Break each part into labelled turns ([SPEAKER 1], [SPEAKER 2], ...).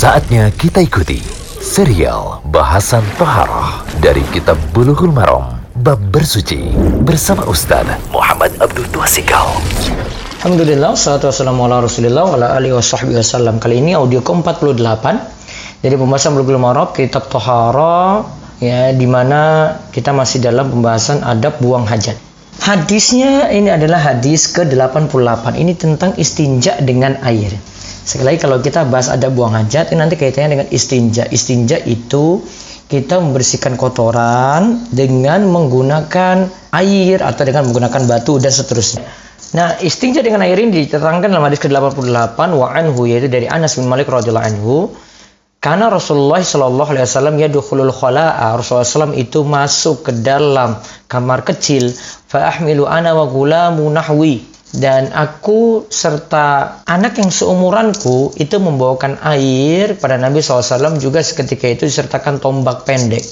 [SPEAKER 1] Saatnya kita ikuti serial bahasan Toharoh dari Kitab Bulughul Maram Bab Bersuci bersama Ustaz Muhammad Abdul Tuasikal.
[SPEAKER 2] Alhamdulillah, salatu wassalamu ala rasulillah wa ala alihi wa sahbihi wasallam. Kali ini audio ke-48 dari pembahasan Bulughul Maram Kitab Toharoh ya di mana kita masih dalam pembahasan adab buang hajat. Hadisnya ini adalah hadis ke-88. Ini tentang istinja dengan air. Sekali lagi kalau kita bahas ada buang hajat, ini nanti kaitannya dengan istinja. Istinja itu kita membersihkan kotoran dengan menggunakan air atau dengan menggunakan batu dan seterusnya. Nah, istinja dengan air ini diterangkan dalam hadis ke-88 wa anhu yaitu dari Anas bin Malik radhiyallahu anhu karena Rasulullah Shallallahu Alaihi Wasallam ya dukhulul khala'a Rasulullah SAW itu masuk ke dalam kamar kecil fa'ahmilu ana wa gulamu nahwi dan aku serta anak yang seumuranku itu membawakan air pada Nabi SAW juga seketika itu disertakan tombak pendek.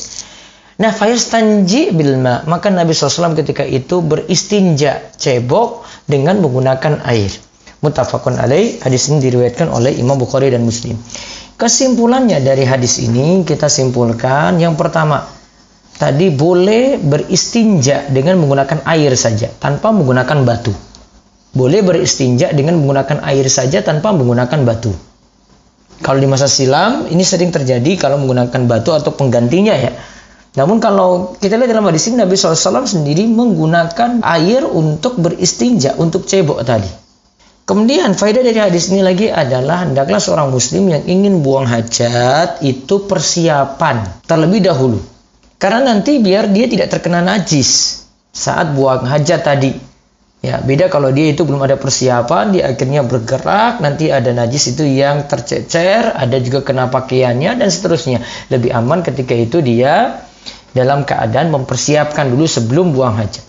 [SPEAKER 2] Nah, fayastanji bilma, maka Nabi SAW ketika itu beristinja cebok dengan menggunakan air. Mutafakun alaih, hadis ini diriwayatkan oleh Imam Bukhari dan Muslim. Kesimpulannya dari hadis ini kita simpulkan yang pertama, tadi boleh beristinja dengan menggunakan air saja tanpa menggunakan batu boleh beristinja dengan menggunakan air saja tanpa menggunakan batu. Kalau di masa silam ini sering terjadi kalau menggunakan batu atau penggantinya ya. Namun kalau kita lihat dalam hadis ini Nabi SAW sendiri menggunakan air untuk beristinja, untuk cebok tadi. Kemudian faedah dari hadis ini lagi adalah hendaklah seorang muslim yang ingin buang hajat itu persiapan terlebih dahulu. Karena nanti biar dia tidak terkena najis saat buang hajat tadi. Ya, beda kalau dia itu belum ada persiapan, dia akhirnya bergerak, nanti ada najis itu yang tercecer, ada juga kena pakaiannya dan seterusnya. Lebih aman ketika itu dia dalam keadaan mempersiapkan dulu sebelum buang hajat.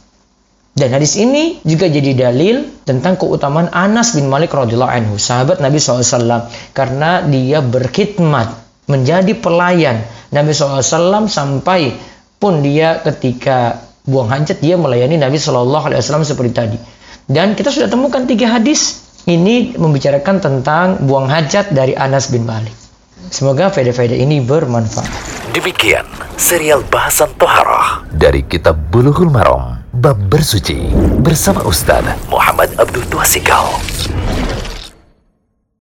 [SPEAKER 2] Dan hadis ini juga jadi dalil tentang keutamaan Anas bin Malik radhiyallahu anhu, sahabat Nabi SAW, karena dia berkhidmat menjadi pelayan Nabi SAW sampai pun dia ketika buang hajat dia melayani Nabi Shallallahu Alaihi Wasallam seperti tadi. Dan kita sudah temukan tiga hadis ini membicarakan tentang buang hajat dari Anas bin Malik. Semoga faedah-faedah ini bermanfaat.
[SPEAKER 1] Demikian serial bahasan Toharah dari Kitab Bulughul Maram Bab Bersuci bersama Ustaz Muhammad Abdul Tuasikal.